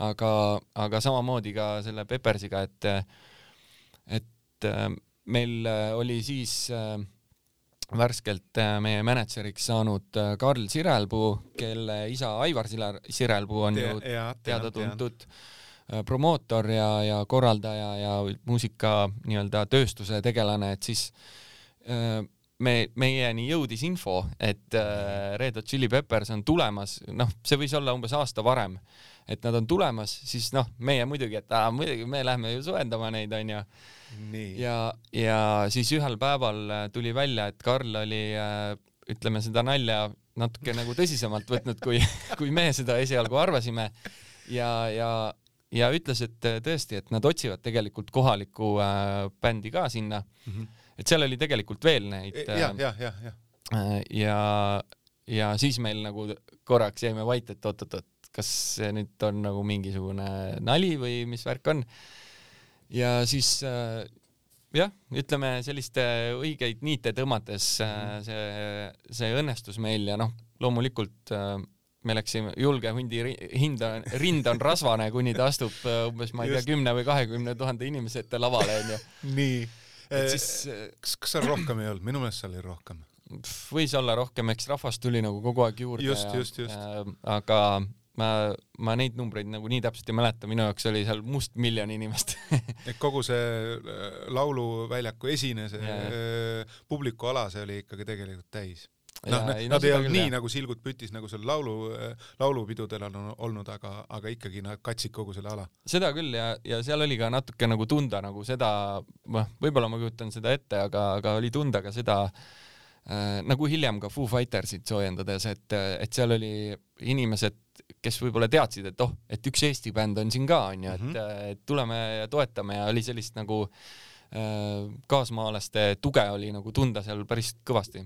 aga, aga samamoodi ka selle Peppersiga, et et äh, meil oli siis äh, värskelt äh, meie mänedžeriks saanud äh, Karl Sirelpuu, kelle isa Aivar Sirelpuu on ju teada-tuntud äh, promootor ja, ja korraldaja ja muusika nii-öelda tööstuse tegelane, et siis me, meieni jõudis info, et äh, Red Hot Chili Peppers on tulemas, noh, see võis olla umbes aasta varem, et nad on tulemas, siis noh, meie muidugi, et aa, muidugi me lähme ju soojendama neid, onju. ja, ja siis ühel päeval äh, tuli välja, et Karl oli äh, ütleme seda nalja natuke nagu tõsisemalt võtnud, kui, kui me seda esialgu arvasime ja, ja, ja ütles, et tõesti, et nad otsivad tegelikult kohalikku äh, bändi ka sinna mm. -hmm. et seal oli tegelikult veel neid. jah, jah. ja, äh, ja, ja siis meil nagu korraks jäime vait, et oot-oot-oot, kas see nüüd on nagu mingisugune nali või mis värk on. ja siis äh, jah, ütleme selliste õigeid niite tõmmates mm. see, see õnnestus meil ja noh, loomulikult äh, me läksime, julge hundi hinda, rind on rasvane, kuni ta astub äh, umbes, ma ei tea, kümne või kahekümne tuhande inimese ette lavale, onju. nii. Siis... kas, kas seal rohkem ei olnud? minu meelest seal oli rohkem. võis olla rohkem, eks rahvast tuli nagu kogu aeg juurde. just, just, just. aga ma, ma neid numbreid nagu nii täpselt ei mäleta, minu jaoks oli seal must miljon inimest et kogu see äh, lauluväljaku esine, see yeah. Äh, publikuala, see oli ikkagi tegelikult täis noh, nad ei olnud nii jah. nagu silgud pütis, nagu seal laulu, äh, laulupidudel on olnud, aga, aga ikkagi nad katsid kogu selle ala. seda küll ja, ja seal oli ka natuke nagu tunda nagu seda, noh, võib-olla ma kujutan seda ette, aga, aga oli tunda ka seda nagu hiljem ka Foo Fightersit soojendades, et, et seal oli inimesed kes võib-olla teadsid, et oh, et üks Eesti bänd on siin ka, onju, et mm, -hmm. et tuleme ja toetame ja oli sellist nagu äh, kaasmaalaste tuge oli nagu tunda seal päris kõvasti.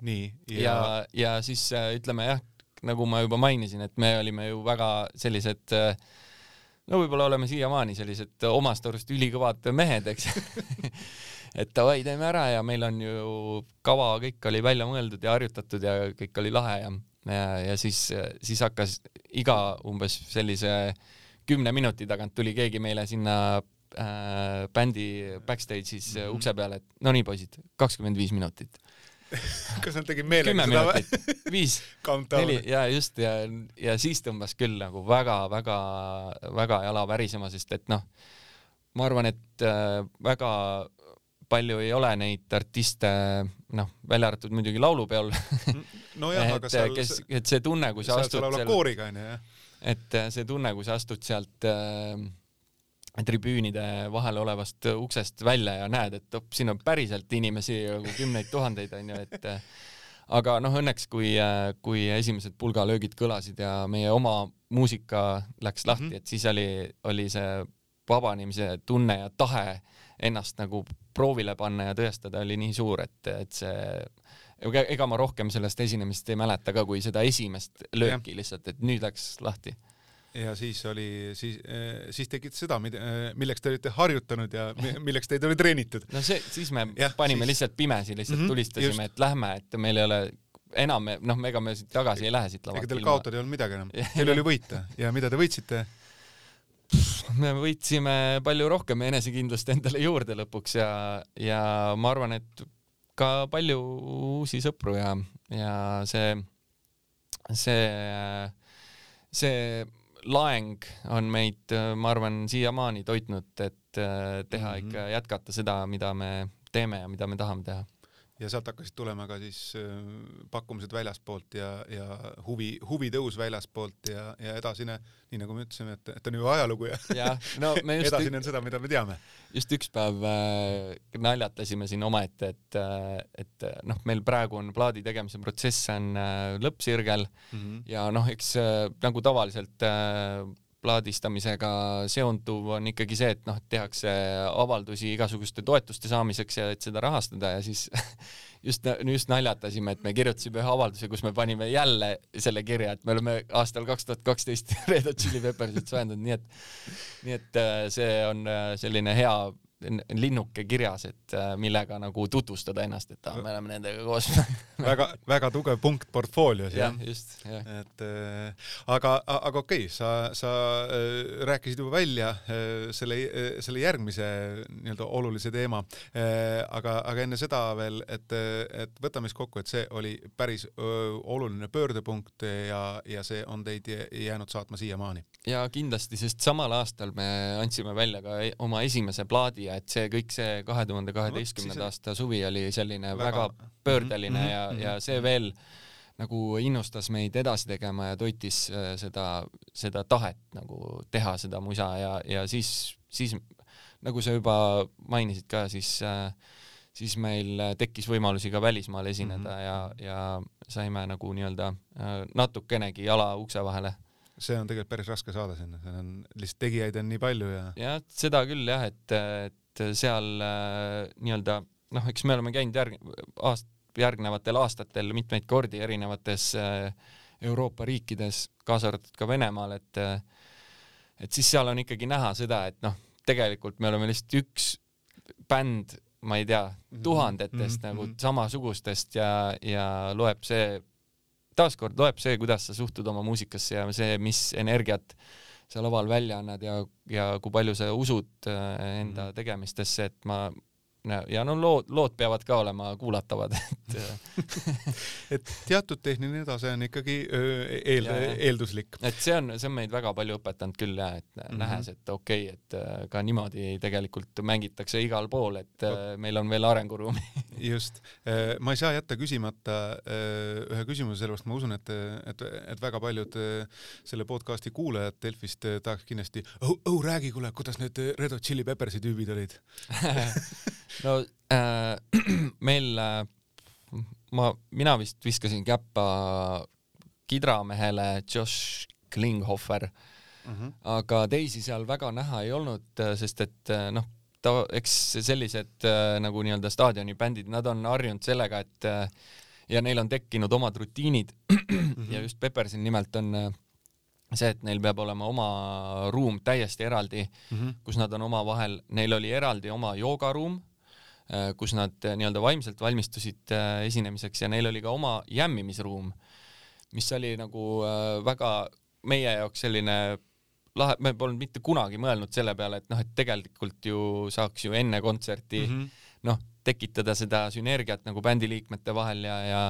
nii, ja ja, ja siis äh, ütleme jah, nagu ma juba mainisin, et me olime ju väga sellised äh, no võib-olla oleme siiamaani sellised omast arust ülikõvad mehed, eks et davai, teeme ära ja meil on ju kava, kõik oli välja mõeldud ja harjutatud ja kõik oli lahe ja ja, ja siis, siis hakkas iga umbes sellise kümne minuti tagant tuli keegi meile sinna äh, bändi backstage'is mm -hmm. ukse peale, et no nii, poisid, kakskümmend viis minutit kas nad tegid meelega seda või? viis, neli ja just ja, ja siis tõmbas küll nagu väga-väga-väga jala värisema, sest et noh, ma arvan, et äh, väga palju ei ole neid artiste, noh, välja arvatud muidugi laulupeol nojah, aga seal kes, et see tunne, kui sa astud seal kooriga onju, jah. et äh, see tunne, kui sa astud sealt äh, tribüünide vahel olevast uksest välja ja näed, et op, siin on päriselt inimesi nagu kümneid tuhandeid onju, et äh, aga noh, õnneks kui, äh, kui esimesed pulgalöögid kõlasid ja meie oma muusika läks lahti mm, -hmm. et siis oli, oli see vabanemise tunne ja tahe ennast nagu proovile panna ja tõestada oli nii suur, et, et see ega ma rohkem sellest esinemist ei mäleta ka kui seda esimest lööki ja. lihtsalt, et nüüd läks lahti. ja siis oli, siis, siis tegid seda, milleks te olite harjutanud ja milleks teid oli treenitud. no see, siis me ja, panime siis... lihtsalt pimesi, lihtsalt mm -hmm, tulistasime, et lähme, et meil ei ole enam, noh, ega me siit tagasi ei lähe siit lavalt. ega teil kaotada ei olnud midagi enam, teil oli võita ja mida te võitsite? Me võitsime palju rohkem enesekindlust endale juurde lõpuks ja, ja ma arvan, et ka palju uusi sõpru ja, ja see, see, see laeng on meid, ma arvan, siiamaani toitnud, et teha mm -hmm. ikka, jätkata seda, mida me teeme ja mida me tahame teha ja sealt hakkasid tulema ka siis äh, pakkumised väljaspoolt ja, ja huvi, huvitõus väljaspoolt ja, ja edasine, nii nagu me ütlesime, et, et on ju ajalugu ja, ja no, edasine on seda, mida me teame. just üks päev äh, naljatasime siin omaette, et, äh, et noh, meil praegu on plaadi tegemise protsess on äh, lõppsirgel mm -hmm. ja noh, eks äh, nagu tavaliselt äh, plaadistamisega seonduv on ikkagi see, et noh, tehakse avaldusi igasuguste toetuste saamiseks ja et seda rahastada ja siis just, just naljatasime, et me kirjutasime ühe avalduse, kus me panime jälle selle kirja, et me oleme aastal kaks tuhat kaksteist Red Hot Chili Peppersit soojendanud, nii et, nii et äh, see on äh, selline hea linnuke kirjas, et äh, millega nagu tutvustada ennast, et ah, me oleme nendega koos väga, väga tugev punkt portfoolios jah ja,? just, jah. et äh, aga, aga okei okay,, sa, sa äh, rääkisid juba välja äh, selle äh,, selle järgmise nii-öelda olulise teema äh,, aga, aga enne seda veel, et, et võtame siis kokku, et see oli päris öö, oluline pöördepunkt ja, ja see on teid jäänud saatma siiamaani. ja kindlasti, sest samal aastal me andsime välja ka e-, oma esimese plaadi viia, et see kõik see kahe tuhande kaheteistkümnenda aasta suvi oli selline väga, väga pöördeline mm -hmm. ja, ja see veel nagu innustas meid edasi tegema ja toitis äh, seda, seda tahet nagu teha seda musa ja, ja siis, siis nagu sa juba mainisid ka, siis äh, siis meil tekkis võimalusi ka välismaal esineda mm -hmm. ja, ja saime nagu nii-öelda äh, natukenegi jala ukse vahele see on tegelikult päris raske saada sinna, seal on lihtsalt tegijaid on nii palju ja. jah, seda küll jah, et, et seal äh, nii-öelda noh, eks me oleme käinud järg-, aast-, järgnevatel aastatel mitmeid kordi erinevates äh, Euroopa riikides, kaasa arvatud ka Venemaal, et äh, et siis seal on ikkagi näha seda, et noh, tegelikult me oleme lihtsalt üks bänd, ma ei tea, mhm. tuhandetest mm -hmm. nagu mhm. samasugustest ja, ja loeb see taaskord loeb see, kuidas sa suhtud oma muusikasse ja see, mis energiat sa laval välja annad ja, ja kui palju sa usud äh, enda mhm. tegemistesse, et ma ja no lood, lood peavad ka olema kuulatavad, et et teatud tehniline tase on ikkagi eel, eelduslik. et see on, see on meid väga palju õpetanud küll jah, et mm -hmm. nähes, et okei okay,, et ka niimoodi tegelikult mängitakse igal pool, et no. meil on veel arenguruumi just, ma ei saa jätta küsimata ühe küsimuse, sellepärast ma usun, et, et, et väga paljud selle podcasti kuulajad Delfist tahaks kindlasti, oh, oh räägi, kuule, kuidas need Red Hot Chili Peppersi tüübid olid no äh, meil äh, ma, mina vist viskasin käppa kidramehele Josh Klinghoffer mm, -hmm. aga teisi seal väga näha ei olnud, äh, sest et äh, noh, ta, eks sellised äh, nagu nii-öelda staadionibändid, nad on harjunud sellega, et ja neil on tekkinud omad rutiinid mm -hmm. ja just Peppersil nimelt on see, et neil peab olema oma ruum täiesti eraldi mm, -hmm. kus nad on omavahel, neil oli eraldi oma joogaruum kus nad äh, nii-öelda vaimselt valmistusid äh, esinemiseks ja neil oli ka oma jämmimisruum, mis oli nagu väga meie jaoks selline lahe, me polnud mitte kunagi mõelnud selle peale, et noh, et tegelikult ju saaks ju enne kontserti mm -hmm. noh, tekitada seda sünergiat nagu bändiliikmete vahel ja, ja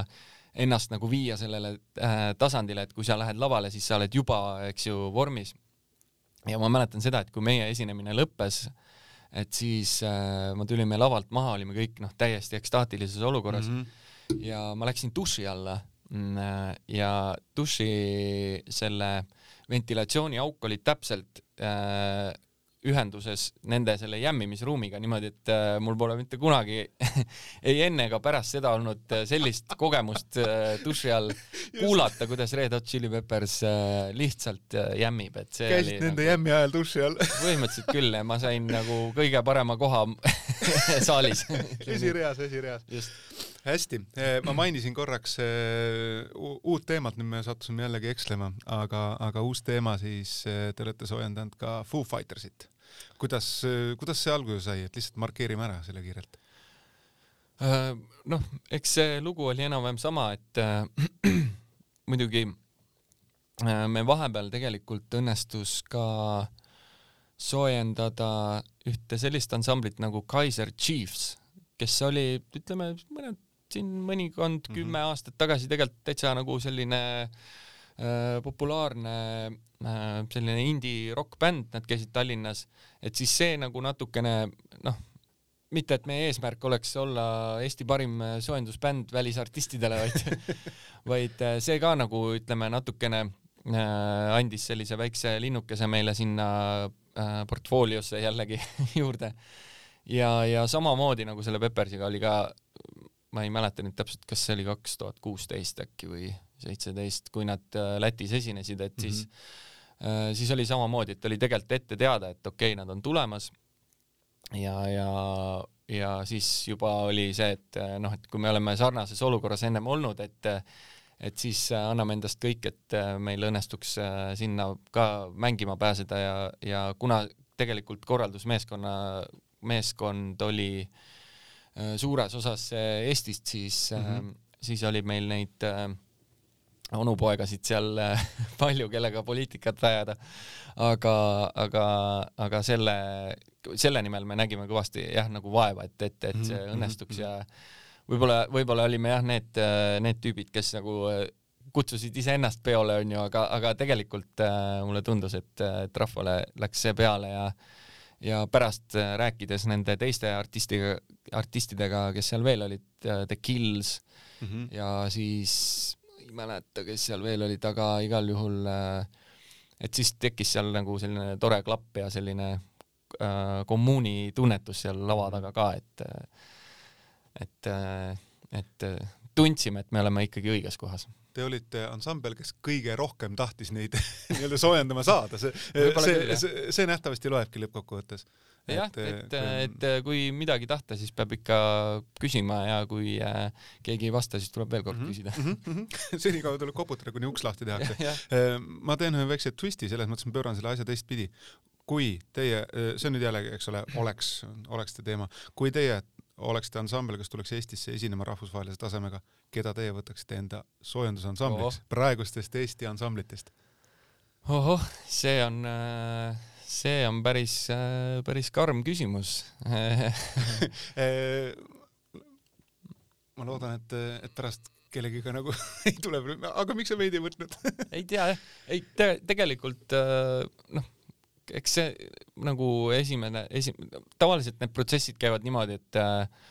ennast nagu viia sellele äh, tasandile, et kui sa lähed lavale, siis sa oled juba, eks ju, vormis. ja ma mäletan seda, et kui meie esinemine lõppes äh, et siis äh, me tulime lavalt maha, olime kõik noh, täiesti ekstaatilises olukorras mm -hmm. ja ma läksin duši alla mm, äh, ja duši selle ventilatsiooniauk oli täpselt äh, ühenduses nende selle jämmimisruumiga niimoodi, et äh, mul pole mitte kunagi ei enne ega pärast seda olnud äh, sellist kogemust äh, duši all kuulata, kuidas Red Hot Chili Peppers lihtsalt jämmib, et see käisid oli, nende nagu, jämmi ajal duši all. Põhimõtteliselt küll ja ma sain nagu kõige parema koha saalis. Esireas, esireas. Hästi, äh, ma mainisin korraks äh, uut teemat, nüüd me sattusime jällegi ekslema, aga, aga uus teema siis, äh, te olete soojendanud ka Foo Fightersit kuidas, kuidas see alguse sai, et lihtsalt markeerime ära selle kiirelt? Äh, noh, eks see lugu oli enam-vähem sama, et äh, muidugi äh, me vahepeal tegelikult õnnestus ka soojendada ühte sellist ansamblit nagu Kaiser Chiefs, kes oli, ütleme, mõned siin mõnikond mm -hmm. kümme aastat tagasi tegelikult täitsa nagu selline äh, populaarne äh, selline indie rokkbänd, nad käisid Tallinnas et siis see nagu natukene noh, mitte et meie eesmärk oleks olla Eesti parim soojendusbänd välisartistidele, vaid vaid äh, see ka nagu ütleme natukene äh, andis sellise väikse linnukese meile sinna äh, portfooliosse jällegi juurde. ja, ja samamoodi nagu selle Peppersiga oli ka, ma ei mäleta nüüd täpselt, kas see oli kaks tuhat kuusteist äkki või seitseteist, kui nad äh, Lätis esinesid, et mm -hmm. siis. Äh, siis oli samamoodi, et oli tegelikult ette teada, et okei okay,, nad on tulemas ja, ja, ja siis juba oli see, et äh, noh, et kui me oleme sarnases olukorras ennem olnud, et et siis äh, anname endast kõik, et meil õnnestuks sinna ka mängima pääseda ja, ja kuna tegelikult korraldusmeeskonna, meeskond oli suures osas Eestist, siis mm, -hmm. siis oli meil neid äh, onupoegasid seal äh, palju, kellega poliitikat ajada. aga, aga, aga selle, selle nimel me nägime kõvasti jah, nagu vaeva, et, et, et see mhm, õnnestuks mhm. ja võib-olla, võib-olla olime jah, need, äh, need tüübid, kes nagu äh, kutsusid iseennast peole, onju, aga, aga tegelikult äh, mulle tundus, et, et rahvale läks see peale ja ja pärast äh, rääkides nende teiste artistiga, artistidega, kes seal veel olid, äh, The Kills mm -hmm. ja siis ei mäleta, kes seal veel olid, aga igal juhul äh, et siis tekkis seal nagu selline tore klapp ja selline äh, kommuuni tunnetus seal lava taga ka, et et, et tundsime, et me oleme ikkagi õiges kohas te olite ansambel, kes kõige rohkem tahtis neid nii-öelda soojendama saada, see, see, see, see nähtavasti loebki lõppkokkuvõttes. jah, et, et, et kui midagi tahta, siis peab ikka küsima ja kui äh, keegi ei vasta, siis tuleb veel kord mm -hmm, küsida mm. -hmm. senikaua tuleb koputada, kuni uks lahti tehakse. Ma teen ühe väikse twisti, selles mõttes ma pööran selle asja teistpidi. kui teie, see on nüüd jällegi, eks ole, oleks, oleks see teema, kui teie oleksite ansambel, kes tuleks Eestisse esinema rahvusvahelise tasemega, keda teie võtaksite enda soojendusansambliks praegustest Eesti ansamblitest? ohoh, see on, see on päris, päris karm küsimus. Äh, ma loodan, et, et pärast kellegiga nagu ei tule, aga miks sa meid ei võtnud? Ei tea jah, ei te, tegelikult noh eks see nagu esimene, esi-, tavaliselt need protsessid käivad niimoodi, et äh,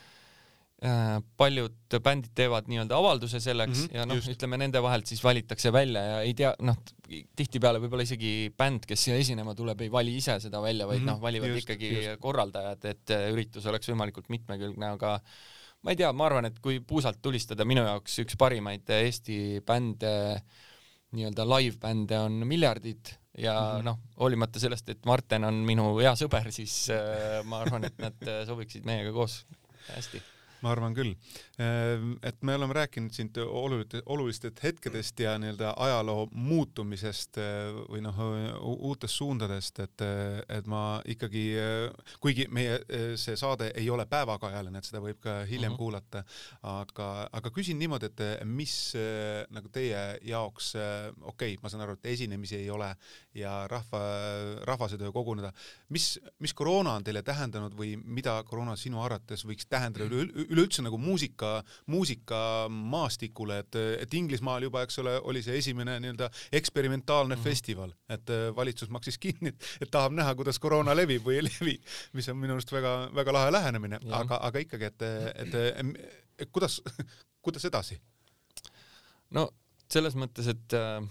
äh, paljud bändid teevad nii-öelda avalduse selleks mm -hmm, ja noh, ütleme nende vahelt siis valitakse välja ja ei tea, noh, tihtipeale võib-olla isegi bänd, kes siia esinema tuleb, ei vali ise seda välja, vaid mm -hmm, noh, valivad just, ikkagi just. korraldajad, et üritus oleks võimalikult mitmekülgne, aga ma ei tea, ma arvan, et kui puusalt tulistada, minu jaoks üks parimaid Eesti bände, nii-öelda live-bände on Miljardid ja mm -hmm. noh, hoolimata sellest, et Marten on minu hea sõber, siis äh, ma arvan, et nad äh, sobiksid meiega koos hästi ma arvan küll. Ehm, et me oleme rääkinud siin oluliste, olulistest hetkedest ja nii-öelda ajaloo muutumisest eh, või noh, uutest suundadest, et, et ma ikkagi, kuigi meie see saade ei ole päevakajaline, et seda võib ka hiljem mm -hmm. kuulata, aga, aga küsin niimoodi, et mis nagu teie jaoks, okei okay,, ma saan aru, et esinemisi ei ole ja rahva, rahvasetöö koguneda, mis, mis koroona on teile tähendanud või mida koroona sinu arvates võiks tähendada üle, üleüldse nagu muusika, muusikamaastikule, et, et Inglismaal juba, eks ole, oli see esimene nii-öelda eksperimentaalne mm -hmm. festival, et äh, valitsus maksis kinni, et tahab näha, kuidas koroona levib või ei levi, mis on minu arust väga-väga lahe lähenemine, aga, aga ikkagi, et, et, et, kuidas, kuidas edasi? no selles mõttes, et äh,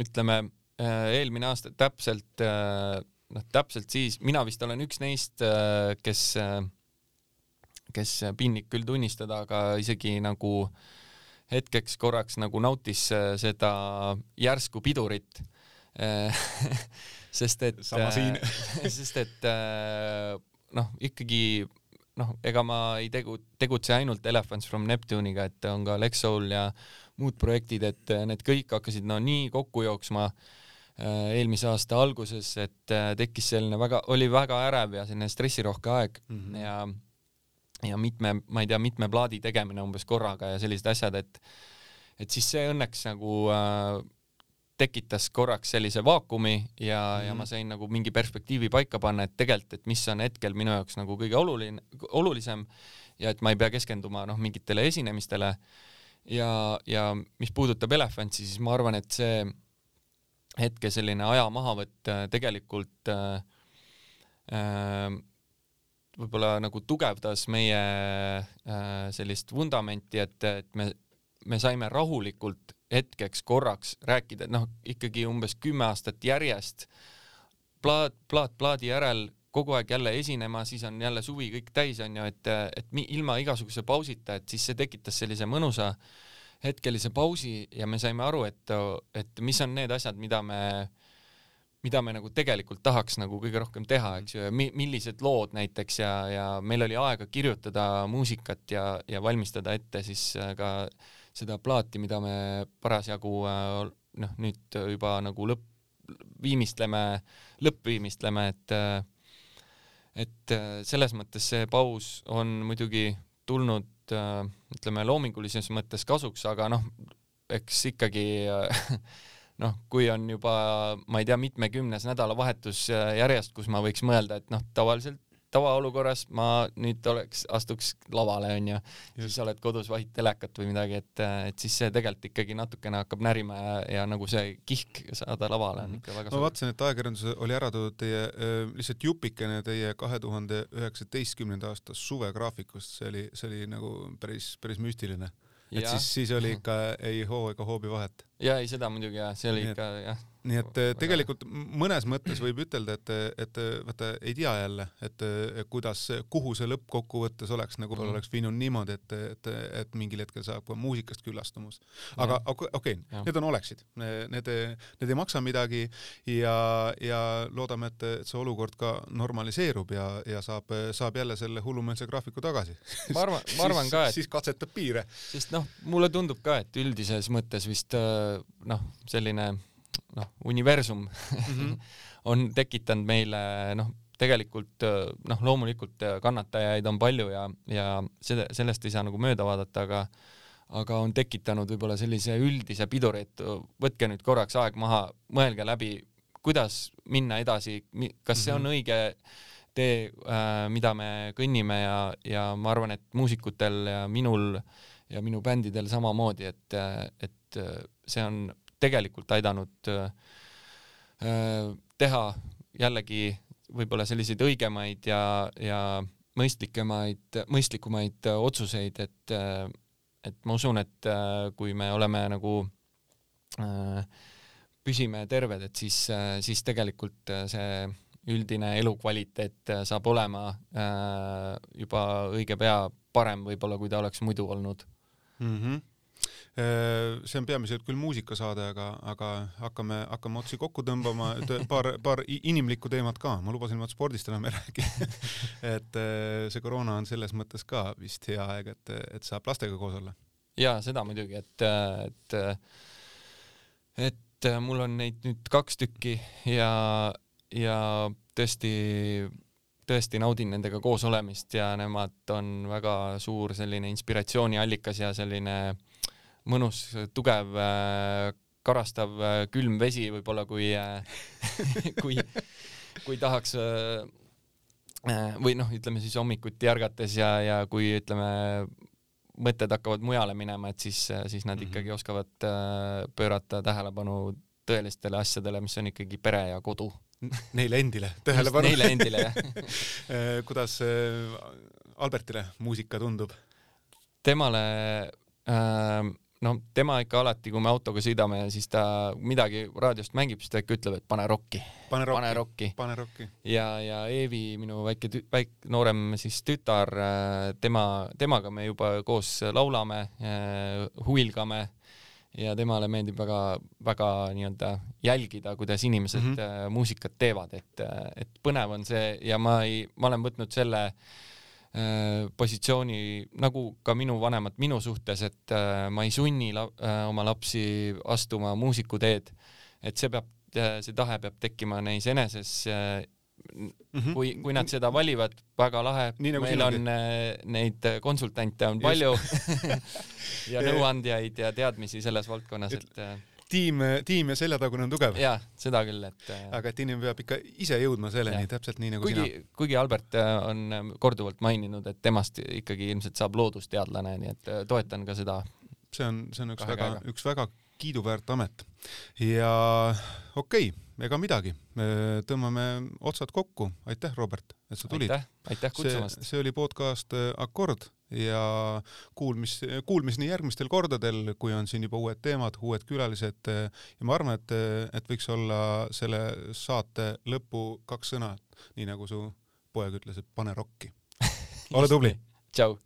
ütleme äh, eelmine aasta täpselt äh, noh, täpselt siis mina vist olen üks neist, äh, kes äh, kes piinlik küll tunnistada, aga isegi nagu hetkeks korraks nagu nautis äh, seda järsku pidurit sest et, äh, sest et äh, noh, ikkagi noh, ega ma ei tegu, tegutse ainult Elephants from Neptune'iga, et on ka Lex Soul ja muud projektid, et need kõik hakkasid no nii kokku jooksma eelmise aasta alguses, et tekkis selline väga, oli väga ärev ja selline stressirohke aeg mm -hmm. ja ja mitme, ma ei tea, mitme plaadi tegemine umbes korraga ja sellised asjad, et et siis see õnneks nagu äh, tekitas korraks sellise vaakumi ja mm, -hmm. ja ma mhm. sain nagu mingi perspektiivi paika panna, et tegelikult, et mis on hetkel minu jaoks nagu kõige oluline, olulisem ja et ma ei pea keskenduma noh, mingitele esinemistele. ja, ja mis puudutab Elefantsi, siis ma arvan, et see hetke selline aja mahavõtt äh, tegelikult äh, äh, võib-olla nagu tugevdas meie äh, sellist vundamenti, et, et me, me saime rahulikult hetkeks korraks rääkida, noh, ikkagi umbes kümme aastat järjest plaat, plaat plaadi järel kogu aeg jälle esinema, siis on jälle suvi kõik täis, on ju, et, et mi, ilma igasuguse pausita, et siis see tekitas sellise mõnusa hetkelise pausi ja me saime aru, et, et mis on need asjad, mida me mida me nagu tegelikult tahaks nagu kõige rohkem teha, eks ju, ja mi-, millised lood näiteks ja, ja meil oli aega kirjutada muusikat ja, ja valmistada ette siis äh, ka seda plaati, mida me parasjagu äh, noh, nüüd juba nagu lõpp, viimistleme, lõppviimistleme, et äh, et selles mõttes see paus on muidugi tulnud ütleme loomingulises mõttes kasuks, aga noh, eks ikkagi noh, kui on juba, ma ei tea, mitmekümnes nädalavahetus äh, järjest, kus ma võiks mõelda, et noh, tavaliselt tavaolukorras ma nüüd oleks, astuks lavale onju, siis oled kodus vahid telekat või midagi, et, et siis see tegelikult ikkagi natukene hakkab närima ja, ja nagu see kihk saada lavale on ikka väga suur. ma vaatasin, et ajakirjanduses oli ära toodud teie äh, lihtsalt jupikene teie kahe tuhande üheksateistkümnenda aasta suvegraafikust, see oli, see oli nagu päris, päris müstiline. Et ja. siis, siis oli ikka ei hoo ega hoobi vahet. ja ei, seda muidugi jah, see oli ikka jah nii et tegelikult mõnes mõttes võib ütelda, et, et vaata ei tea jälle, et kuidas, kuhu see lõppkokkuvõttes oleks, nagu mm. oleks viinud niimoodi, et, et, et mingil hetkel saab ka muusikast küllastumus. aga okei okay, need on oleksid, need, need ei maksa midagi ja, ja loodame, et, et see olukord ka normaliseerub ja, ja saab, saab jälle selle hullumeelse graafiku tagasi. ma arvan, ma arvan ka, et siis katsetab piire. sest noh, mulle tundub ka, et üldises mõttes vist noh, selline noh, universum mm -hmm. on tekitanud meile noh, tegelikult noh, loomulikult kannatajaid on palju ja, ja seda, sellest ei saa nagu mööda vaadata, aga aga on tekitanud võib-olla sellise üldise piduri, et võtke nüüd korraks aeg maha, mõelge läbi, kuidas minna edasi, kas see on mhm. õige tee, äh, mida me kõnnime ja, ja ma arvan, et muusikutel ja minul ja minu bändidel samamoodi, et, et see on tegelikult aidanud äh, teha jällegi võib-olla selliseid õigemaid ja, ja mõistlikemaid, mõistlikumaid otsuseid, et, et ma usun, et kui me oleme nagu püsime terved, et siis, siis tegelikult see üldine elukvaliteet saab olema juba õige pea parem võib-olla, kui ta oleks muidu olnud mm. -hmm Äh, see on peamiselt küll muusikasaade, aga, aga hakkame, hakkame otsi kokku tõmbama, paar, paar inimlikku teemat ka, ma lubasin, et spordist enam ei räägi et äh, see koroona on selles mõttes ka vist hea aeg, et, et saab lastega koos olla. jaa, seda muidugi, et, et, et mul on neid nüüd kaks tükki ja, ja tõesti tõesti naudin nendega koos olemist ja nemad on väga suur selline inspiratsiooniallikas ja selline äh, mõnus, tugev, äh, karastav äh, külm vesi võib-olla, kui äh, kui, kui tahaks või noh, ütleme siis hommikuti ärgates ja, ja kui ütleme, mõtted hakkavad mujale minema, et siis, siis nad -hmm. ikkagi oskavad pöörata tähelepanu tõelistele asjadele, mis on ikkagi pere ja kodu. Neile endile tähelepanu. Neile endile, jah kuidas Albertile muusika tundub? temale äh, no tema ikka alati, kui me autoga sõidame, siis ta midagi raadiost mängib, siis ta ikka ütleb, et pane rokki, pane rokki, pane rokki. ja, ja Eevi, minu väike, väike noorem siis tütar, äh, tema, temaga me juba koos laulame, äh, huilgame ja temale meeldib väga-väga nii-öelda jälgida, kuidas inimesed mm -hmm. muusikat teevad, et, et põnev on see ja ma ei, ma olen võtnud selle Äh, positsiooni nagu ka minu vanemad minu suhtes, et äh, ma ei sunni la äh, oma lapsi astuma muusikuteed, et see peab, see tahe peab tekkima neis eneses Mm -hmm. kui, kui nad seda valivad, väga lahe, nagu meil sinagi. on neid konsultante on palju ja nõuandjaid ja teadmisi selles valdkonnas, et tiim, tiim ja seljatagune on tugev. jaa, seda küll, et äh, aga et inimene peab ikka ise jõudma selleni, täpselt nii nagu kuigi, sina. kuigi Albert äh, on ähm, korduvalt maininud, et temast ikkagi ilmselt saab loodusteadlane, nii et äh, toetan ka seda. see on, see on üks väga, üks väga kiiduväärt amet. ja okei okay ega midagi, tõmbame otsad kokku, aitäh, Robert, et sa tulid. aitäh, kutsumast. see oli podcast äh, Akord ja kuulmis, kuulmiseni järgmistel kordadel, kui on siin juba uued teemad, uued külalised ja ma arvan, et, et võiks olla selle saate lõpu kaks sõna, nii nagu su poeg ütles, et pane rokki. ole tubli. tšau